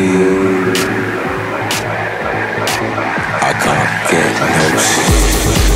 I can't get no sleep.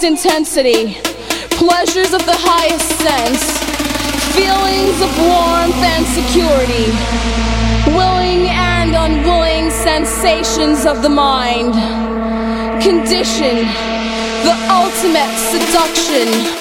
Greatest intensity, pleasures of the highest sense, feelings of warmth and security, willing and unwilling sensations of the mind, condition the ultimate seduction.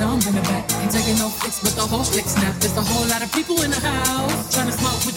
I'm in the back. Ain't taking no fix, but the whole stick snap. There's a whole lot of people in the house trying to smoke with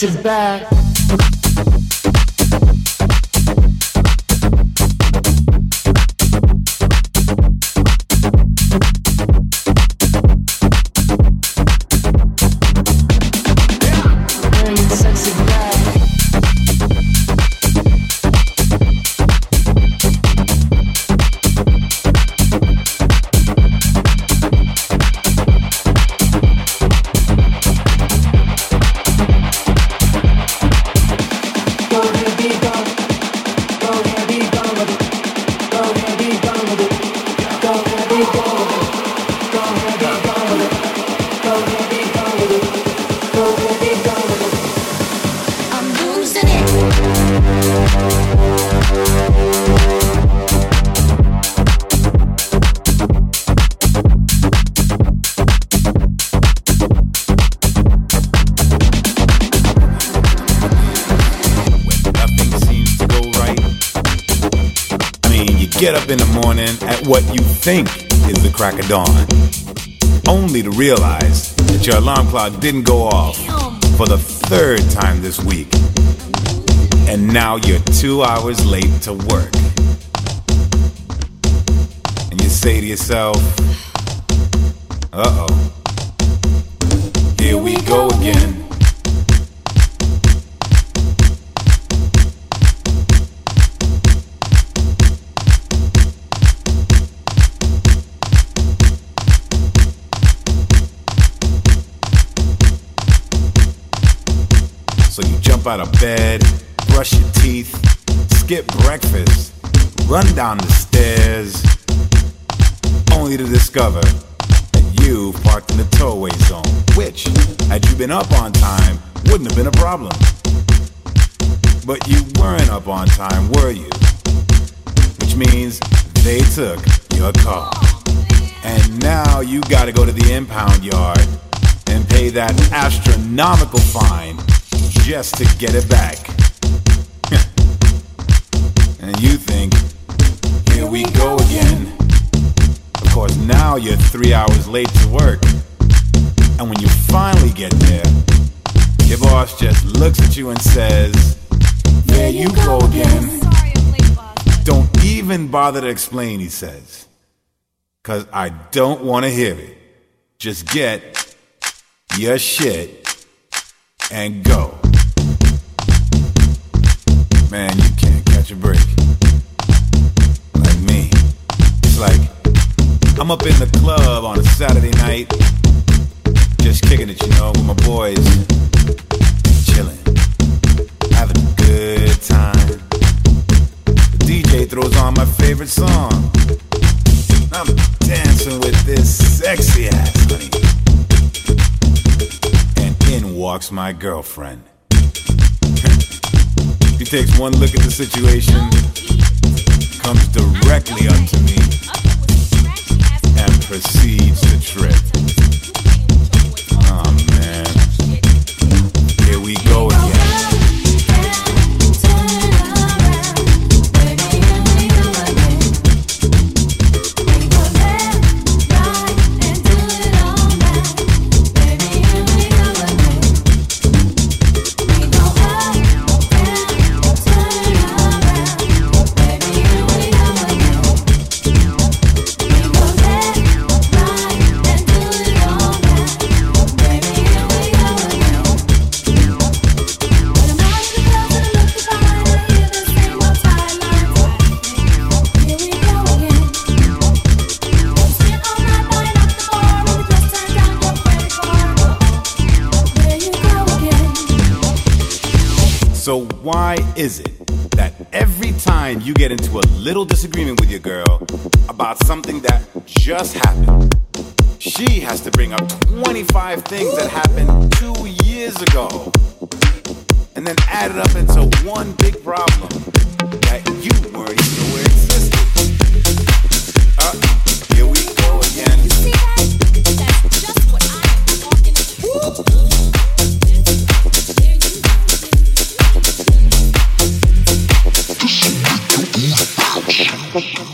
bringing back. Think is the crack of dawn, only to realize that your alarm clock didn't go off for the third time this week. And now you're two hours late to work. And you say to yourself, uh oh, here we go again. Out of bed, brush your teeth, skip breakfast, run down the stairs, only to discover that you parked in the towaway zone, which, had you been up on time, wouldn't have been a problem. But you weren't up on time, were you? Which means they took your car. And now you gotta go to the impound yard and pay that astronomical fine just to get it back. and you think, here we go again. Of course, now you're three hours late to work. And when you finally get there, your boss just looks at you and says, There you go again. Don't even bother to explain, he says. Cause I don't want to hear it. Just get your shit and go. Man, you can't catch a break. Like me. It's like I'm up in the club on a Saturday night, just kicking it, you know, with my boys, chilling, having a good time. The DJ throws on my favorite song. I'm dancing with this sexy ass honey. And in walks my girlfriend. He takes one look at the situation, comes directly up to me, and proceeds to trip. Oh man. Here we go again. is it that every time you get into a little disagreement with your girl about something that just happened, she has to bring up 25 things that happened two years ago and then add it up into one big problem that you weren't even aware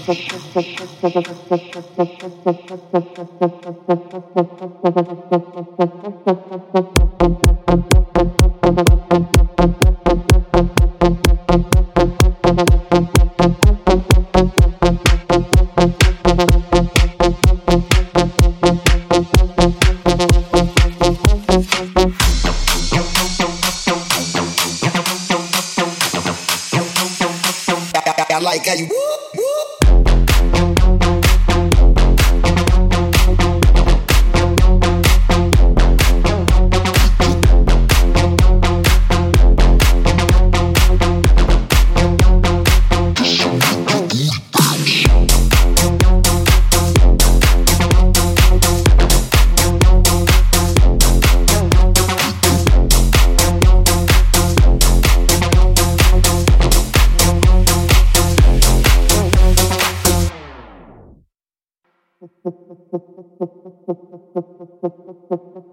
Thank you.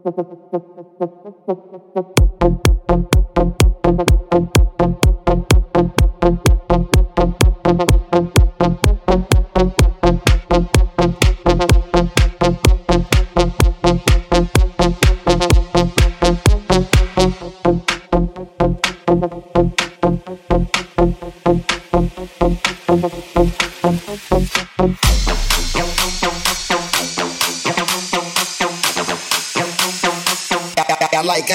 フフフフフ。Like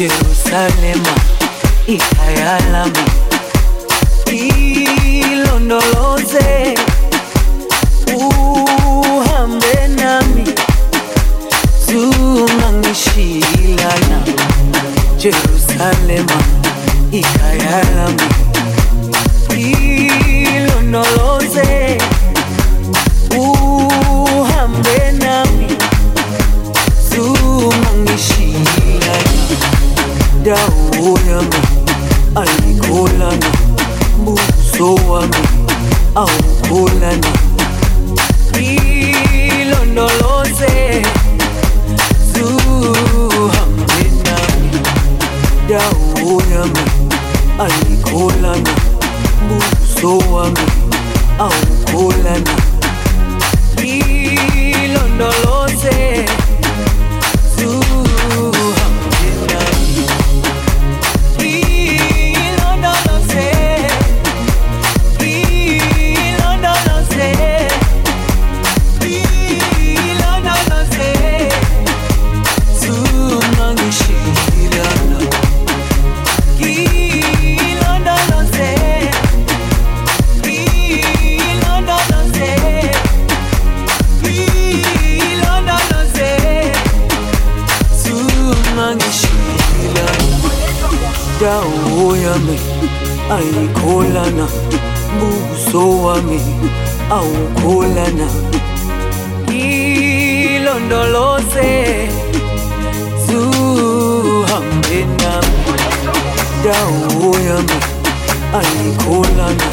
Jerusalema ikayalama ilondoloze uhambe nami. Zungangishilana Jerusalema ikayalama ilondoloze da uyami ayikholana buso wami awukholana ilondoloze zuhambe nami. Dawo yami ayikholana buso wami awukholana ilondoloze ayikholana buso wami awukholana ilondoloze zuhambe nami. Dawo yami ayikholana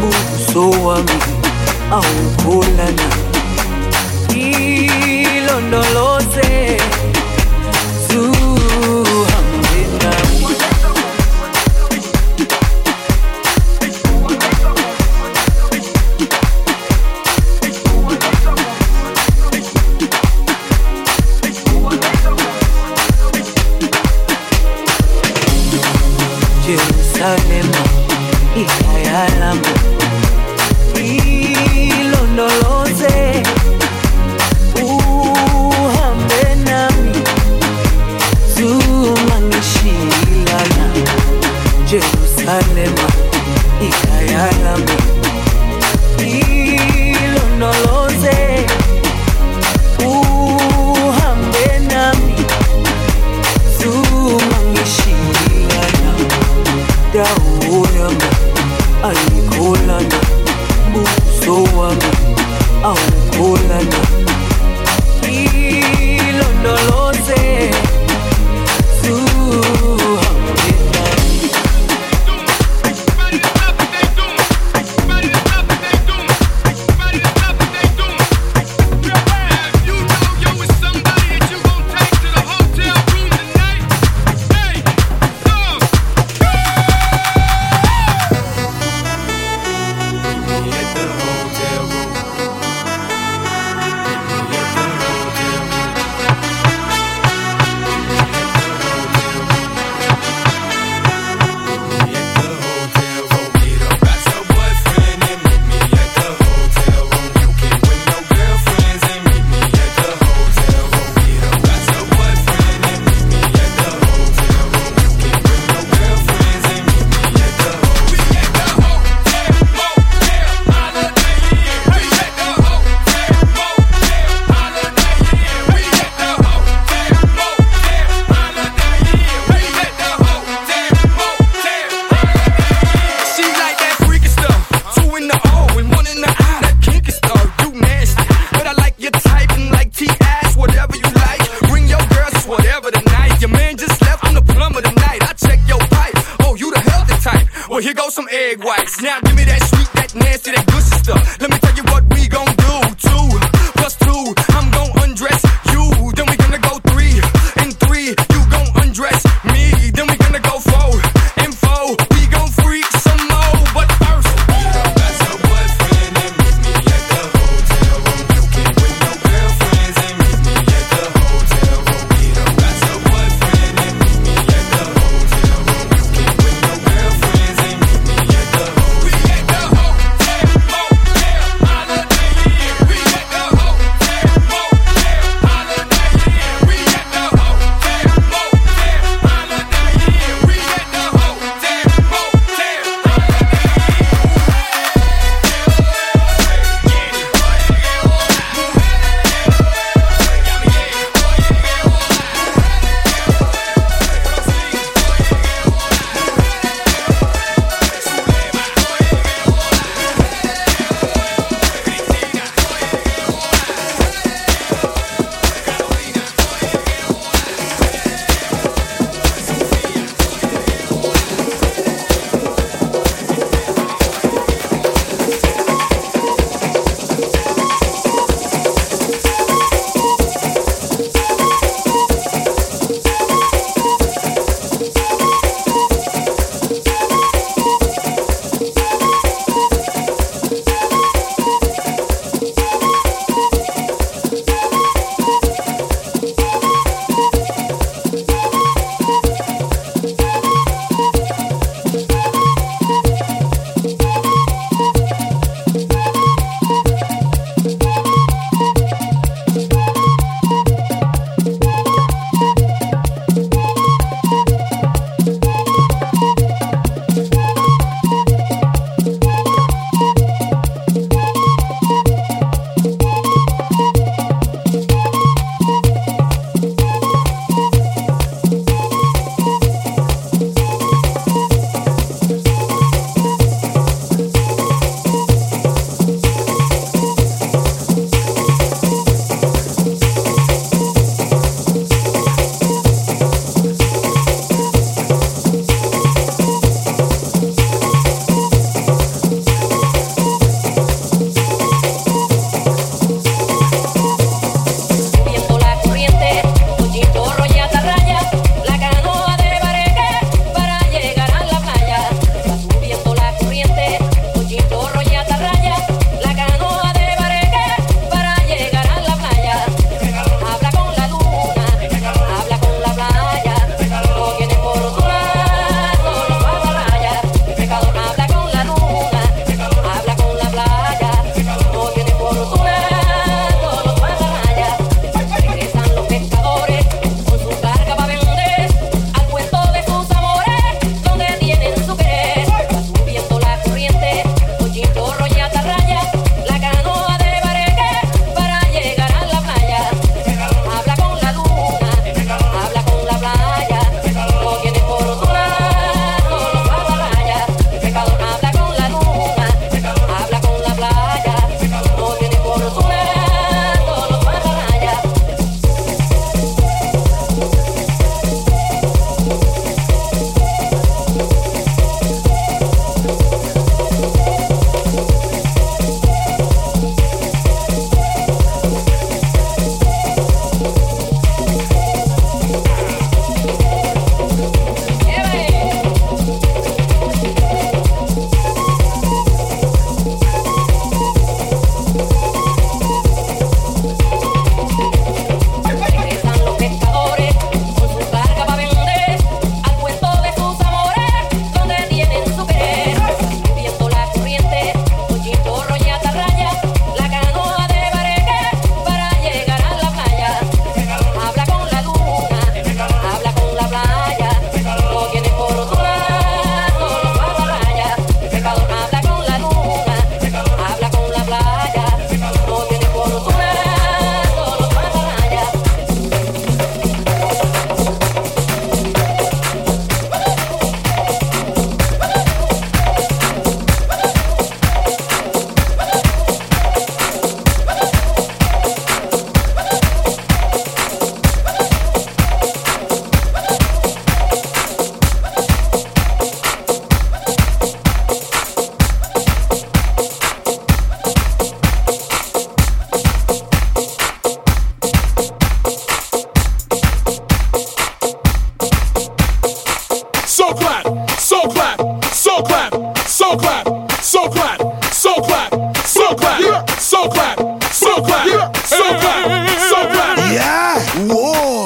buso wami awukholana ilondoloze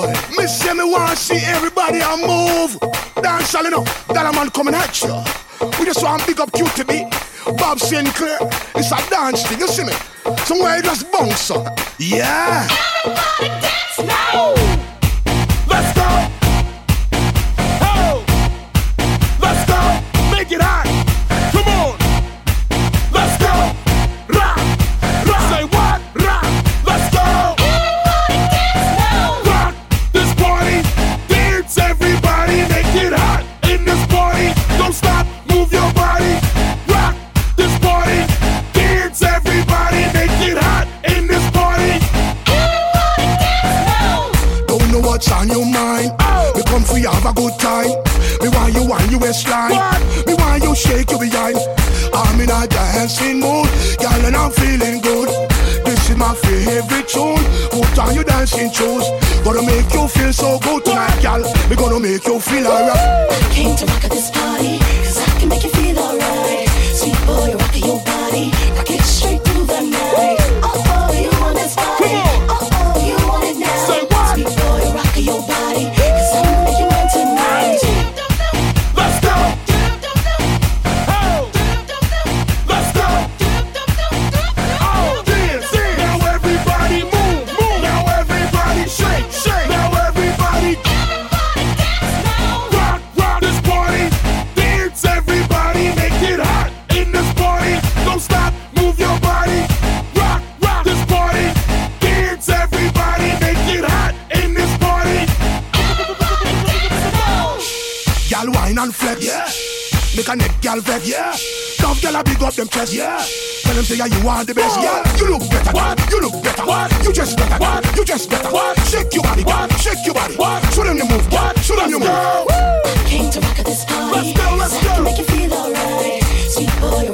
boy. Me say me want to see everybody and move. Dance all enough. That man coming at you. We just want big up QTB. Bob Sinclar. It's a dance thing. You see me? Somewhere it just bounce up. Yeah. Everybody. Dancing mood, girl, and I'm feeling good. This is my favorite tune. Put on your dancing shoes. Gonna make you feel so good tonight, girl. We gonna make you feel alright. I Came to rock at this party, cause I can make you feel alright. Sweet boy, rock your body, flex. Yeah. Make a neck gal vex. Yeah. Tough gal a big up them chest. Yeah. Tell them say yeah you are the best. Yeah. You look better. What? You look better. What? You just better. What? You just better. What? Shake your body. What? Shake your body. What? Show them you move. What? Show them you move. Came to rock at this party, Let's go, let's cause I go. make you feel alright. Sweet boy,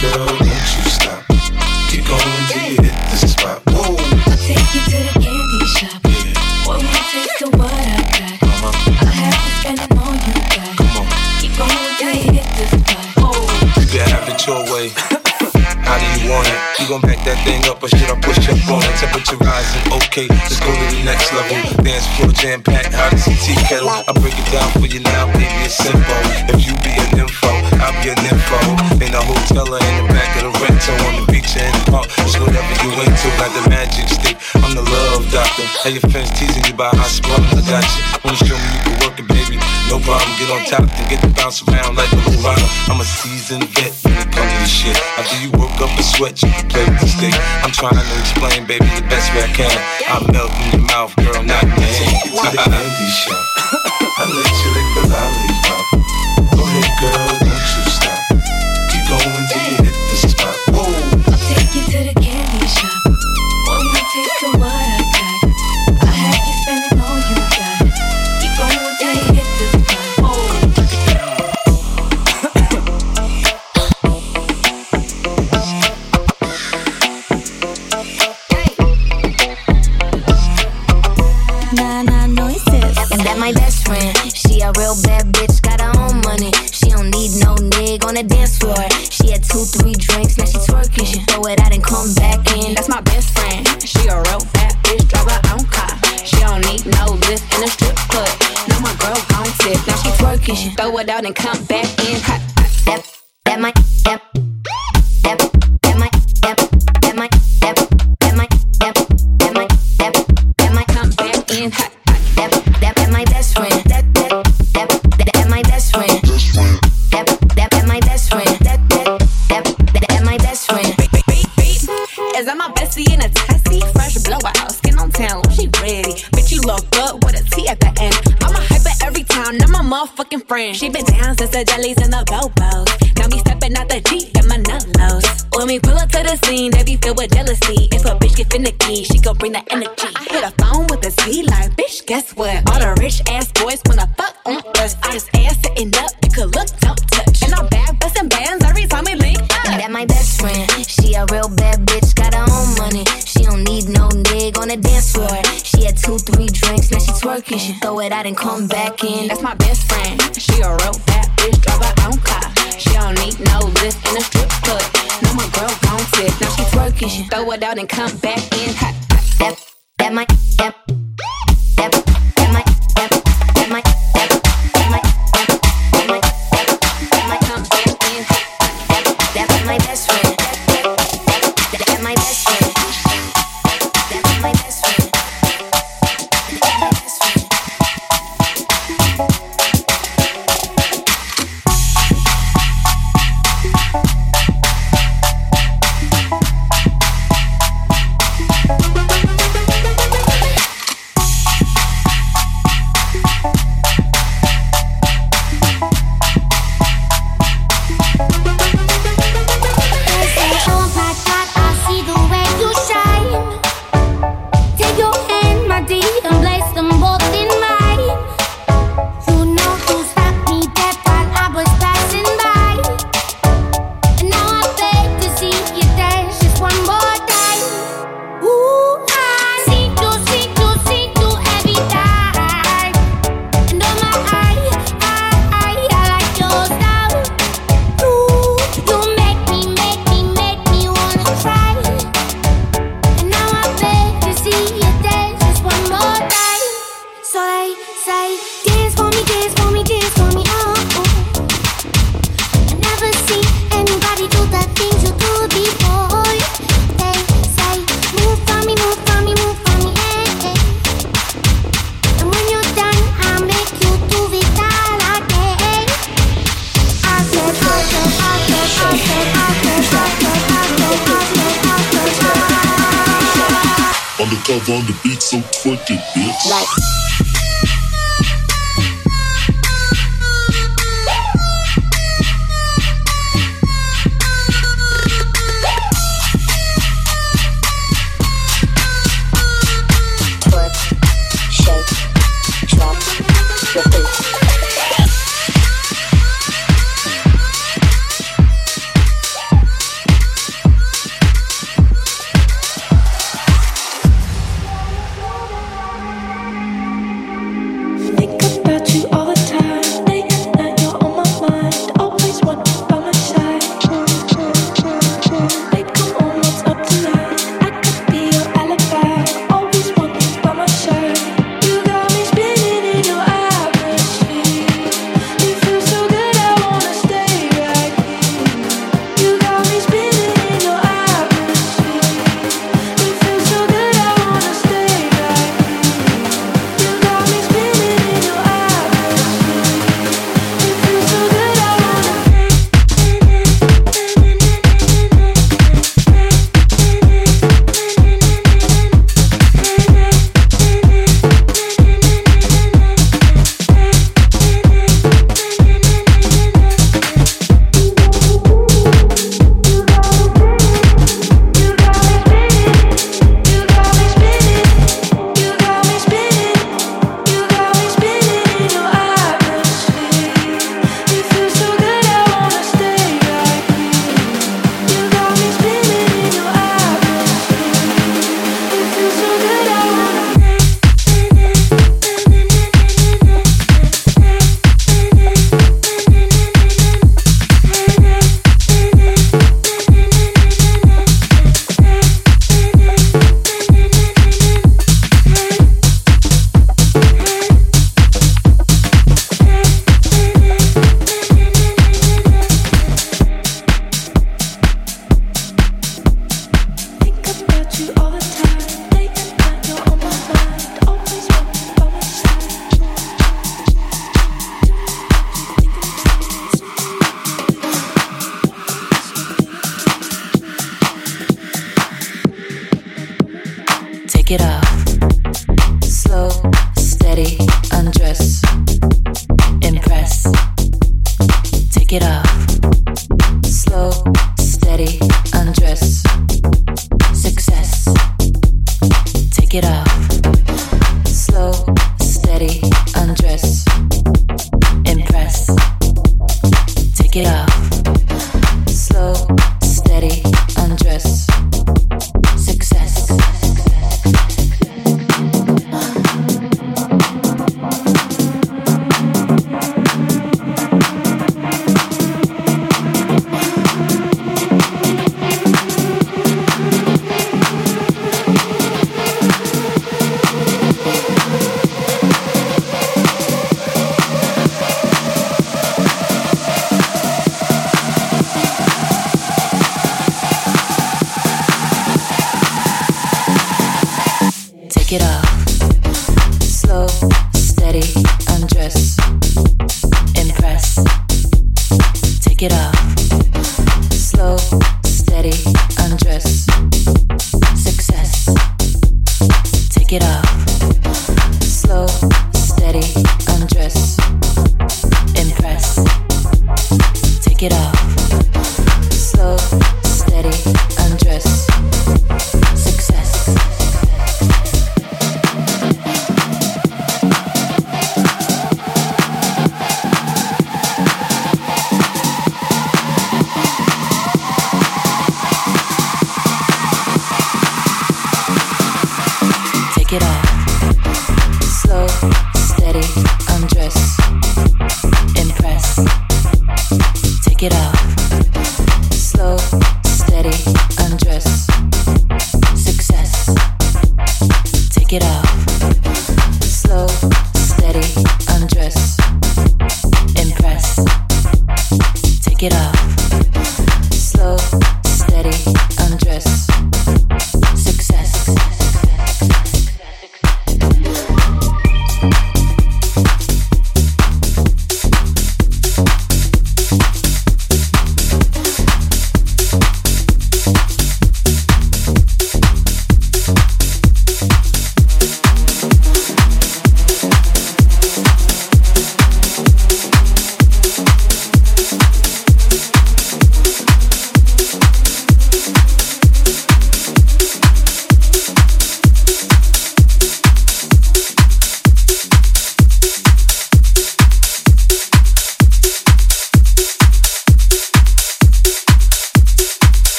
Girl, don't you stop. Keep going till you hit the spot. Whoa. I'll take you to the candy shop. One more taste of what I got. I have it you, got. Keep going till you hit the spot. You can have it your way. How do you want it? You gon' back that thing up or should I push up on it? Temperature rising, okay, let's go to the next level. Dance floor jam packed, hot as a tea kettle. I break it down for you now, baby, it's simple. If you be an info, I'll be an info. Hotel or in the back of the rental, on the beach in the park, it's whatever you into. Like the magic stick, I'm the love doctor. How your friends teasing you about how smart I got you. Wanna show me you can work it, baby. No problem, get on top and get to bounce around like a Luvana. I'm a seasoned vet when it comes to this shit. After you woke up a sweat, you can play with the stick. I'm trying to explain, baby, the best way I can. I melt in your mouth, girl, not in your hand. out and come back. the jellies and the bobos. Got me stepping out the Jeep and my nullos. When we pull up to the scene, they be filled with jealousy. If a bitch get finicky, she gon' bring the energy. I hit a phone with a Z like, bitch, guess what? and come back.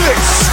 Six,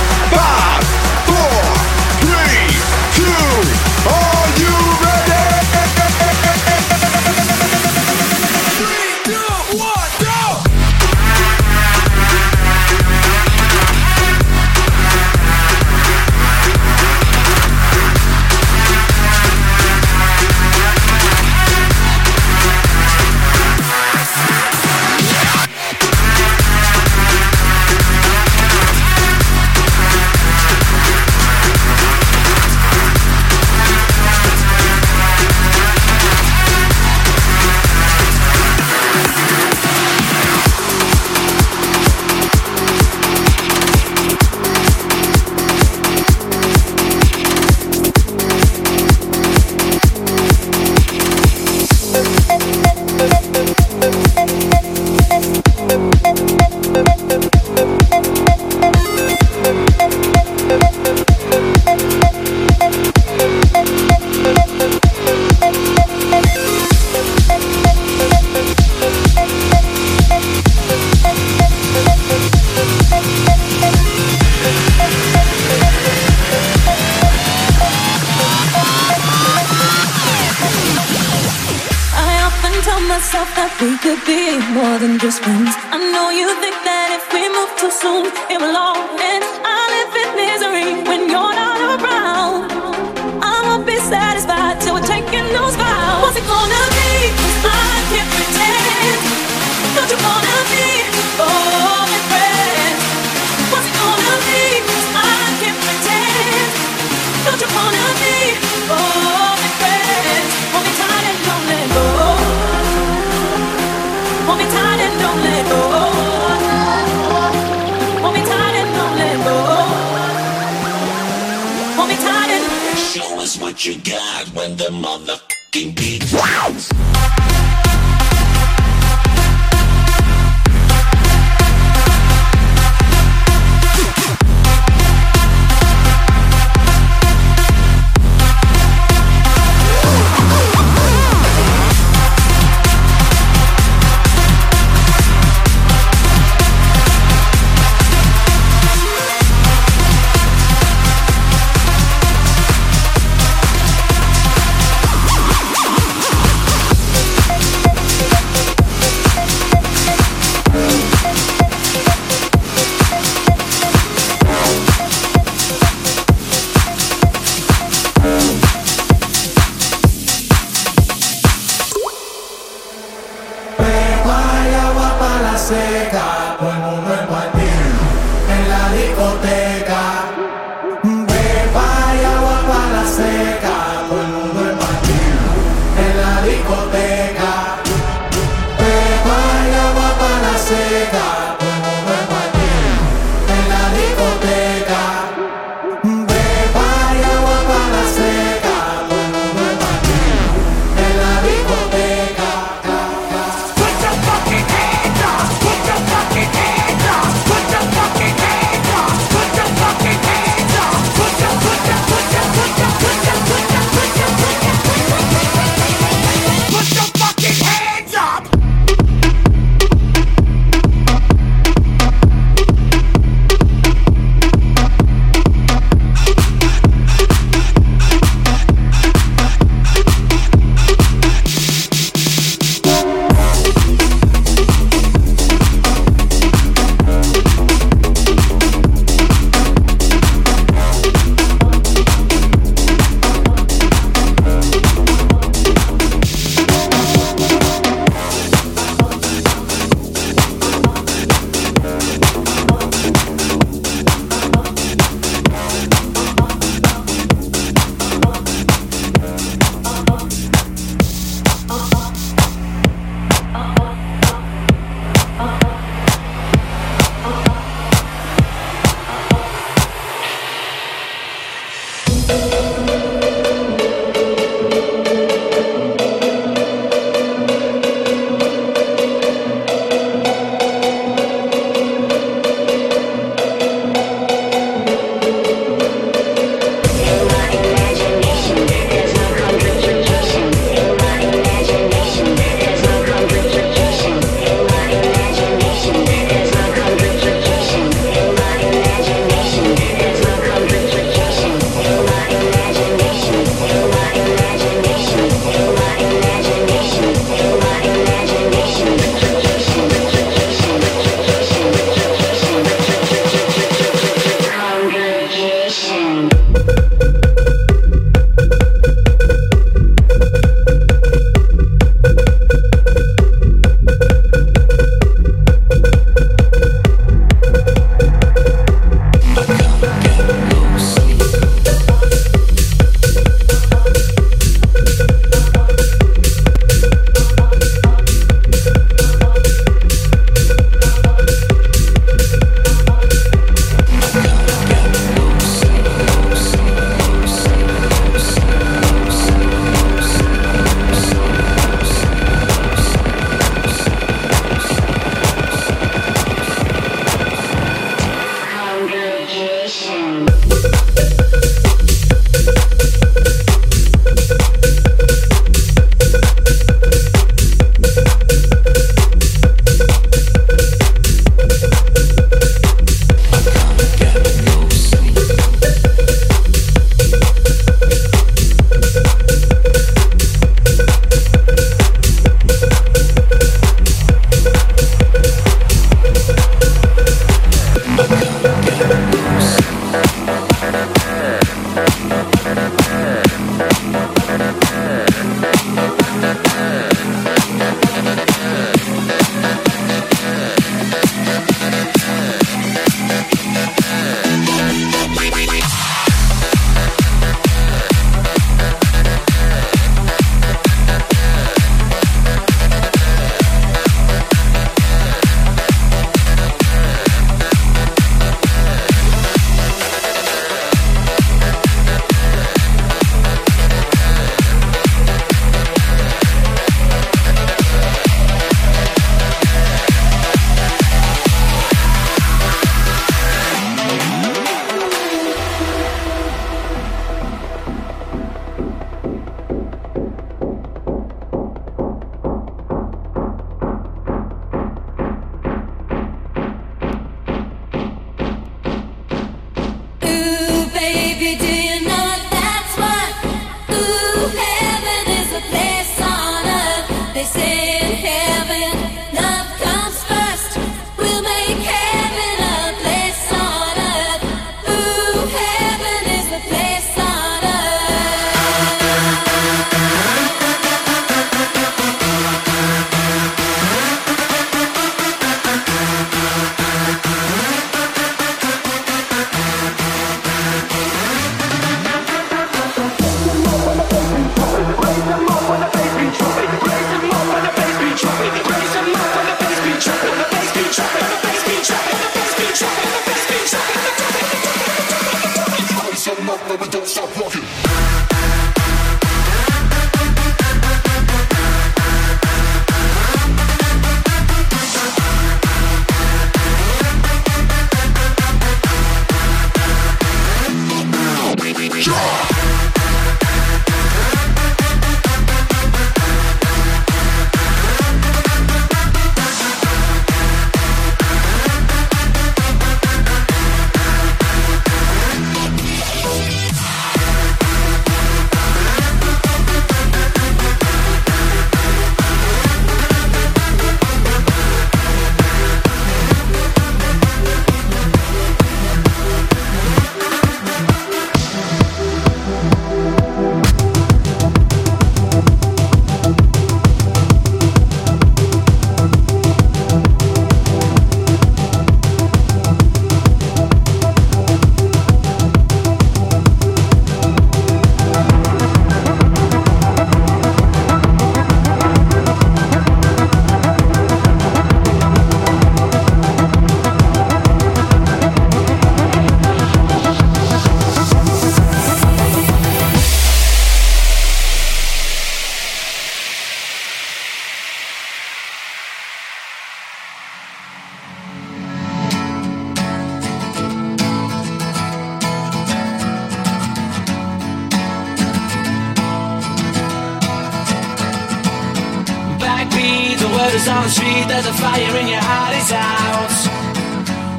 The on the street that the fire in your heart is out.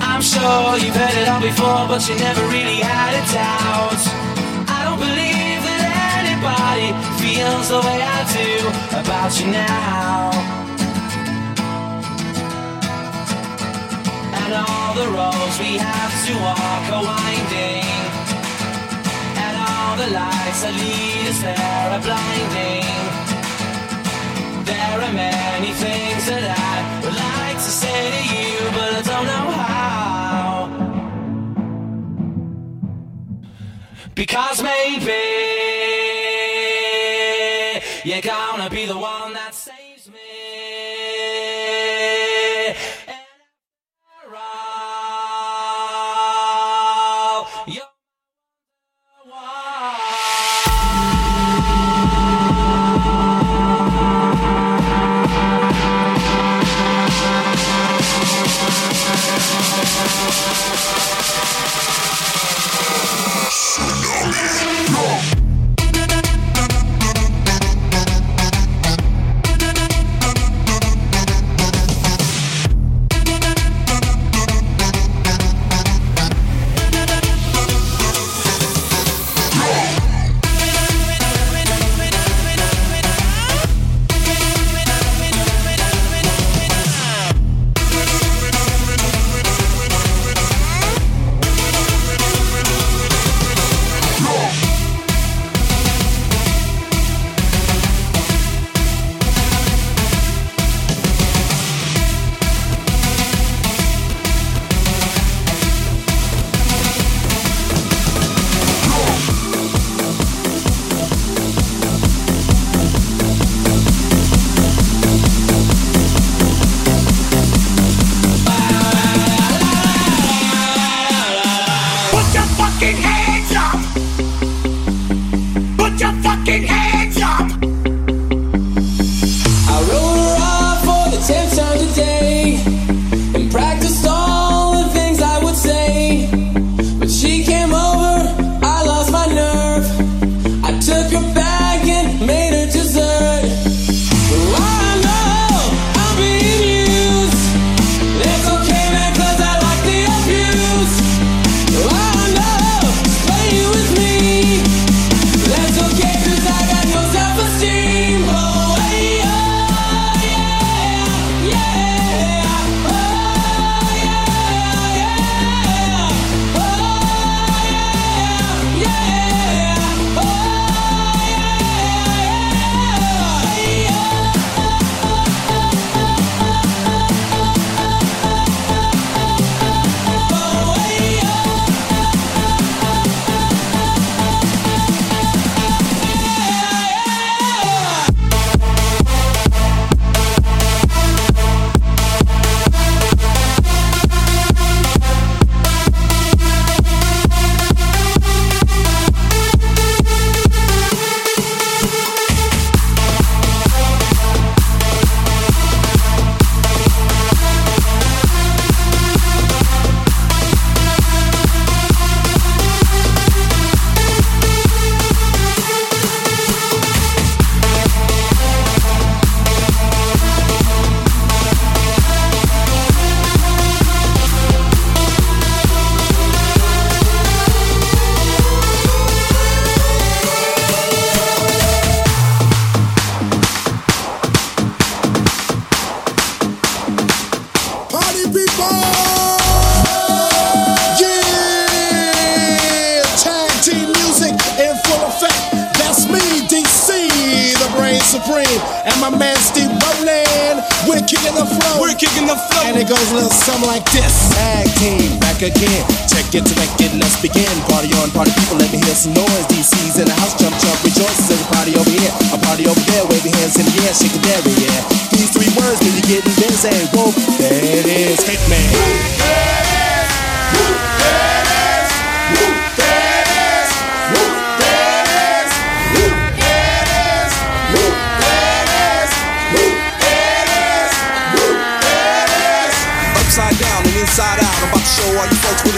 I'm sure you've heard it all before, but you never really had it out. I don't believe that anybody feels the way I do about you now. And all the roads we have to walk are winding. And all the lights that lead us there are blinding. There are many things that I would like to say to you, but I don't know how. Because maybe you're gonna be the one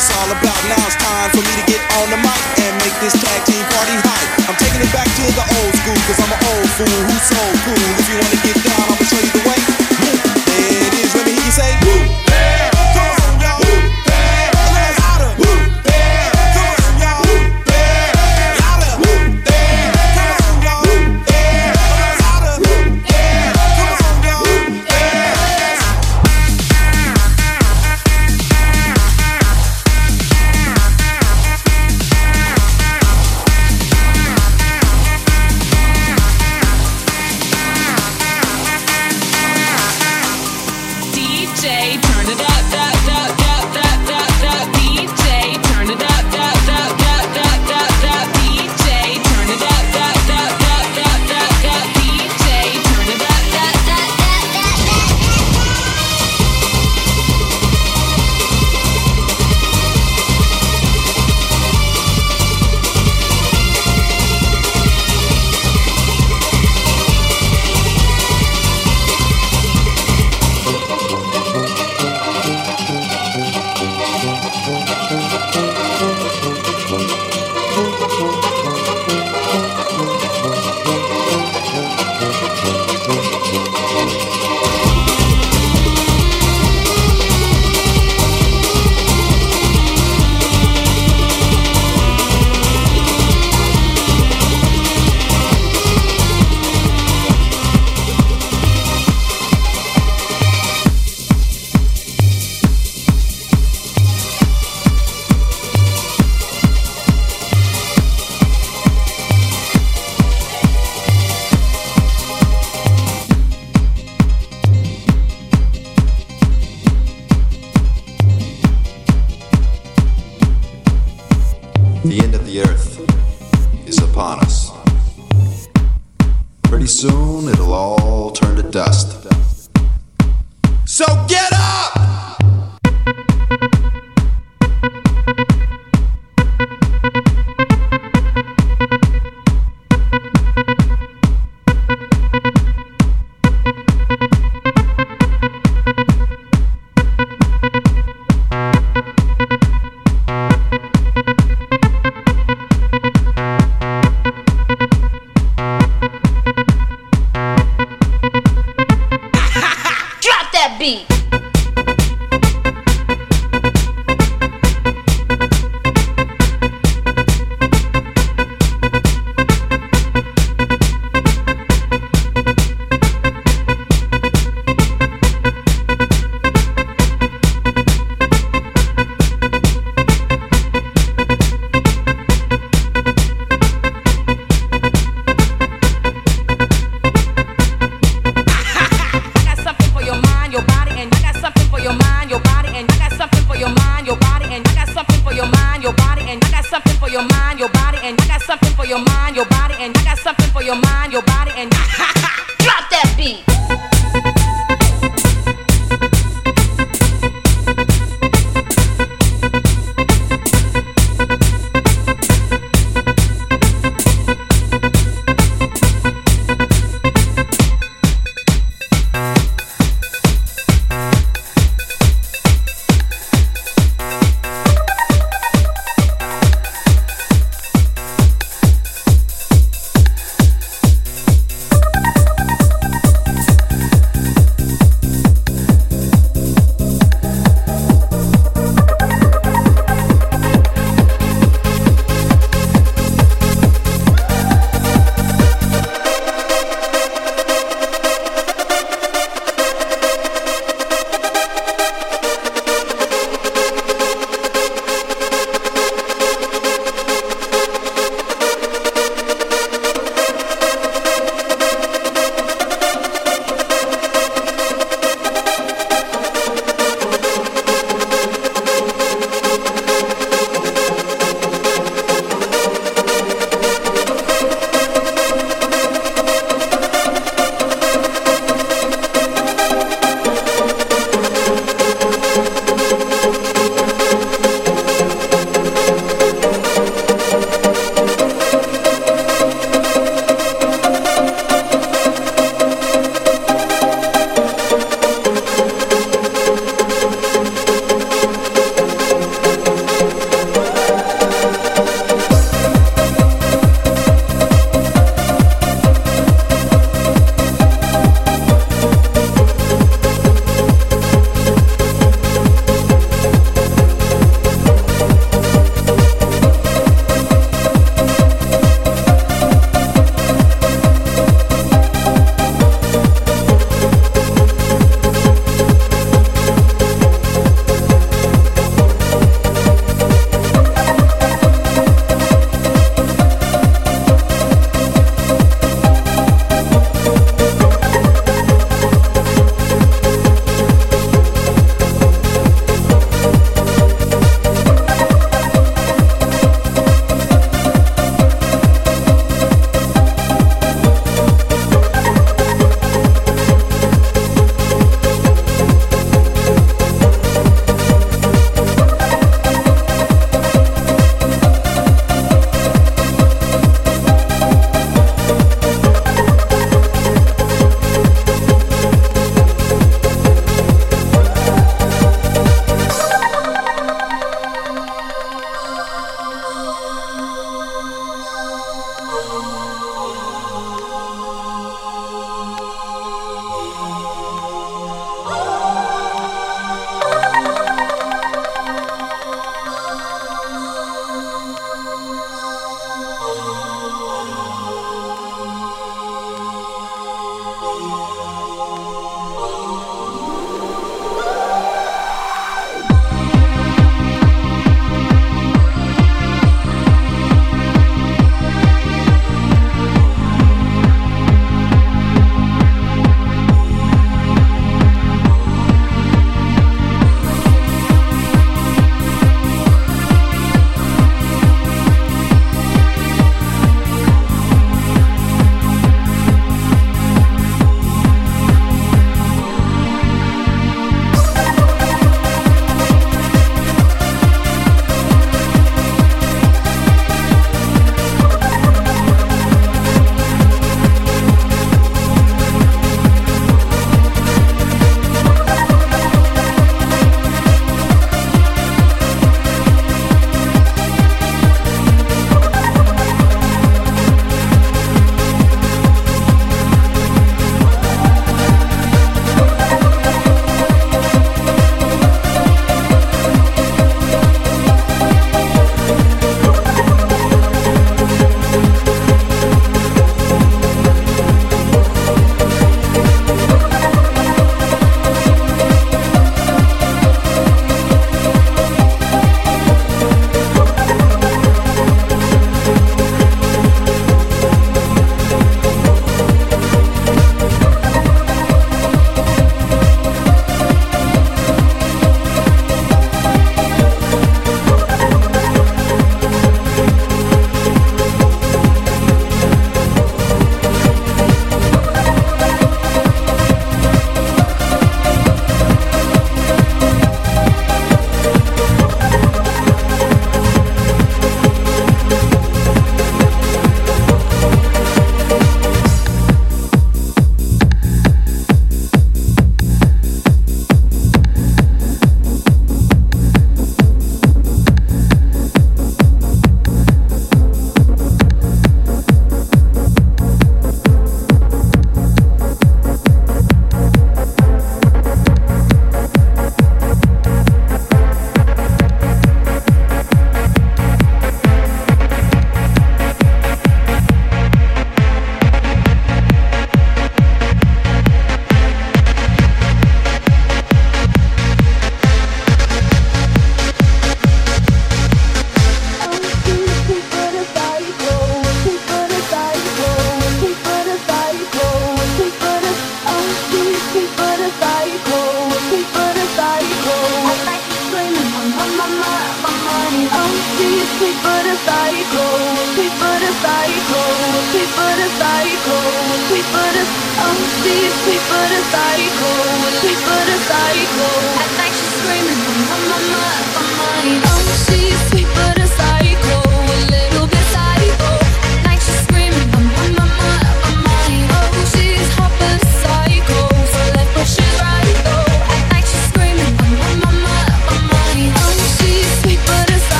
it's all about. Now it's time for me to get on the mic and make this tag team party hype. I'm taking it back to the old school, cause I'm an old fool who's so cool. If you wanna get down,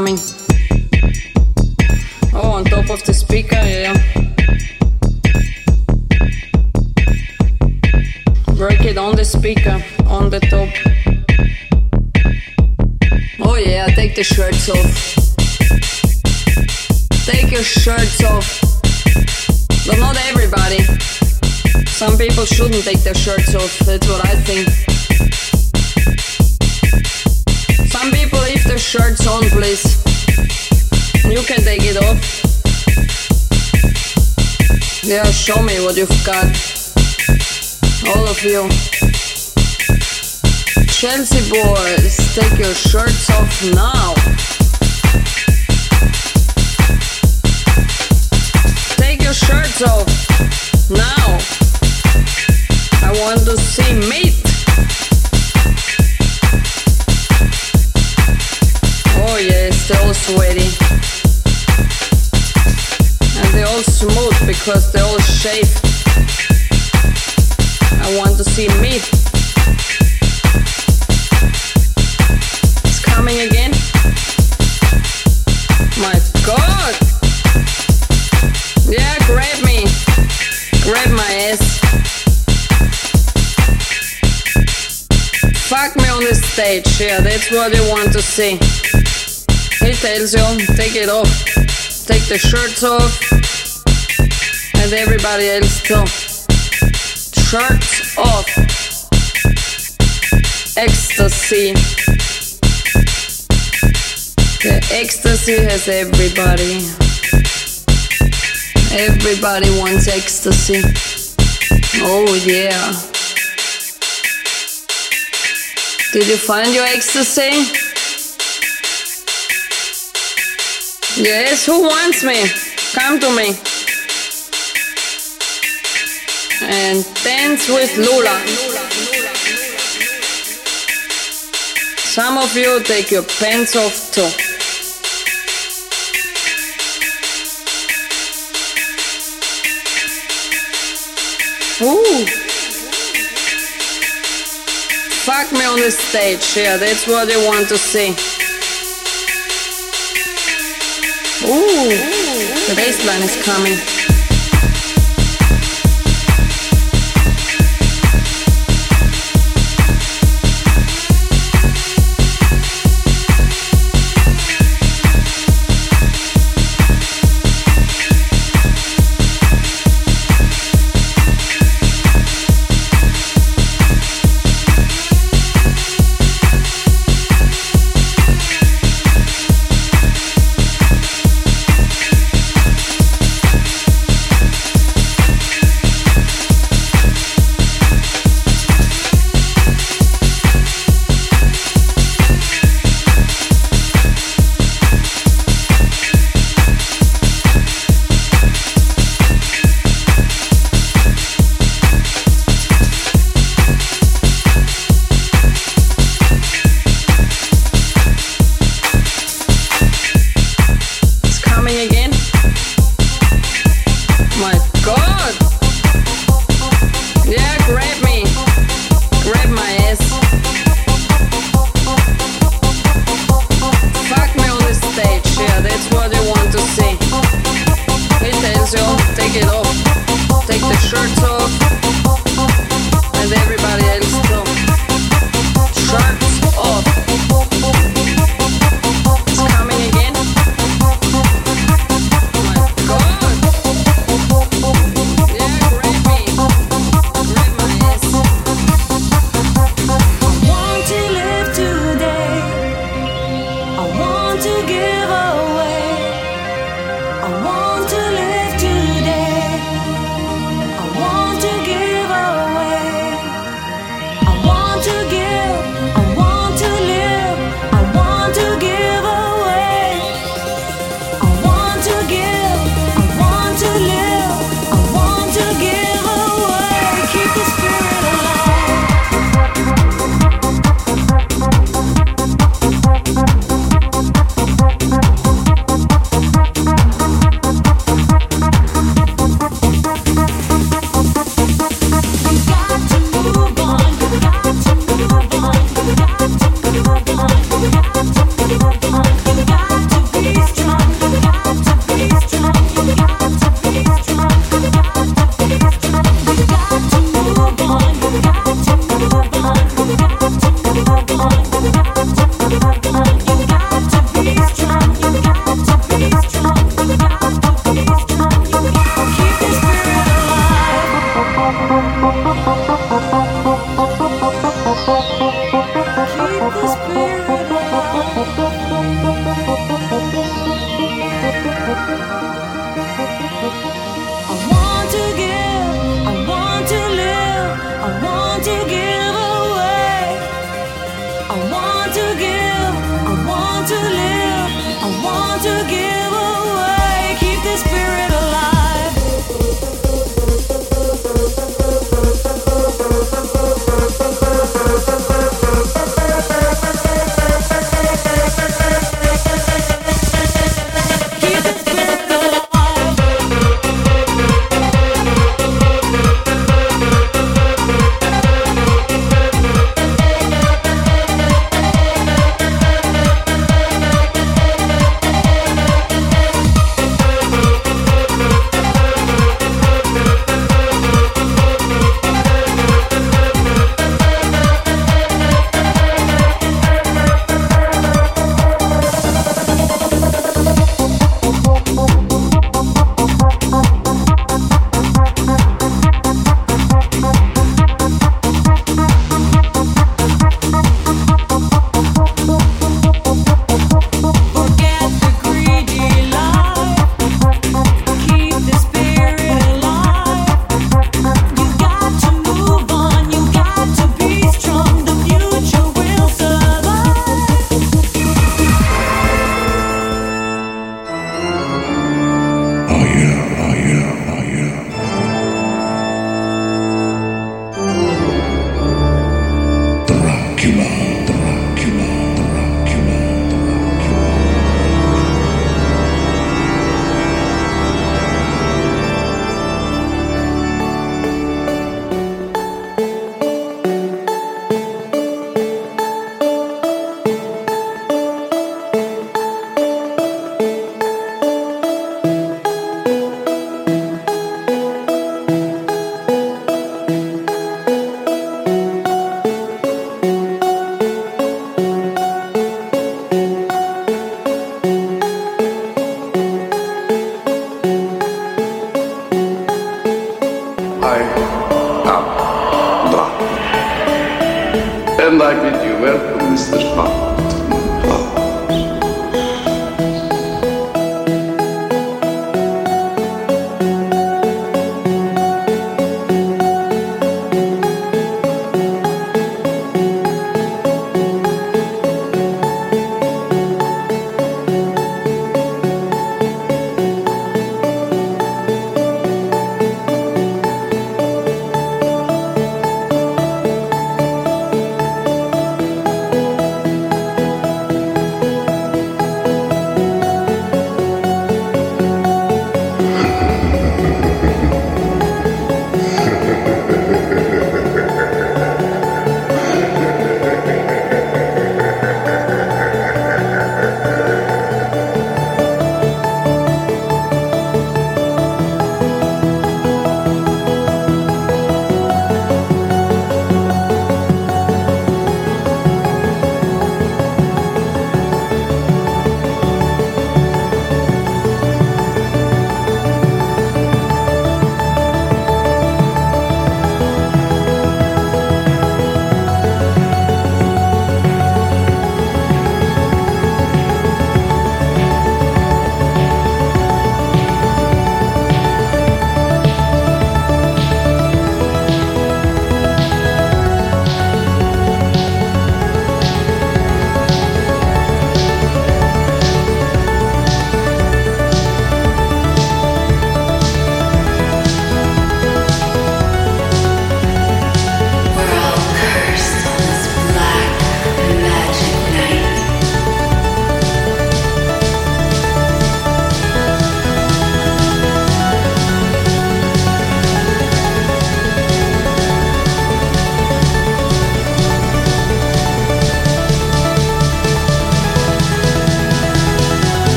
bass your shirts off now. Take your shirts off now. I want to see meat. Oh yes, they're all sweaty. And they're all smooth because they're all shaved. I want to see meat. Coming again. My god! Yeah, grab me. Grab my ass. Fuck me on the stage, yeah, that's what you want to see. He tells you, take it off. Take the shirts off. And everybody else too. Shirts off. Ecstasy. The ecstasy has everybody. Everybody wants ecstasy. Oh yeah. Did you find your ecstasy? Yes, who wants me? Come to me. And dance with Lula. Some of you take your pants off too. Ooh. Fuck me on the stage, yeah, that's what you want to see. Ooh, the bass line is coming.